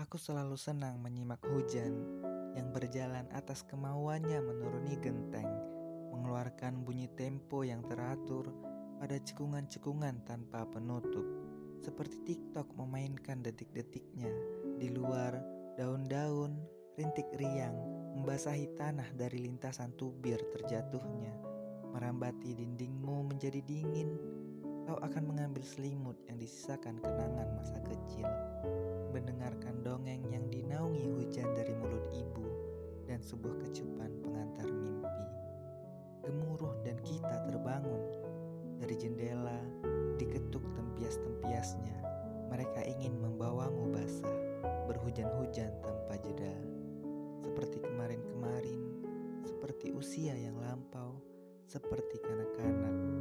Aku selalu senang menyimak hujan yang berjalan atas kemauannya menuruni genteng, mengeluarkan bunyi tempo yang teratur pada cekungan-cekungan tanpa penutup, seperti TikTok memainkan detik-detiknya di luar daun-daun, rintik riang, membasahi tanah dari lintasan tubir terjatuhnya, merambati dindingmu menjadi dingin. Kau akan mengambil selimut yang disisakan kenangan masa kecil mendengarkan sebuah kecupan pengantar mimpi. Gemuruh dan kita terbangun dari jendela, diketuk tempias-tempiasnya. Mereka ingin membawamu basah, berhujan-hujan tanpa jeda. Seperti kemarin-kemarin, seperti usia yang lampau, seperti kanak-kanak.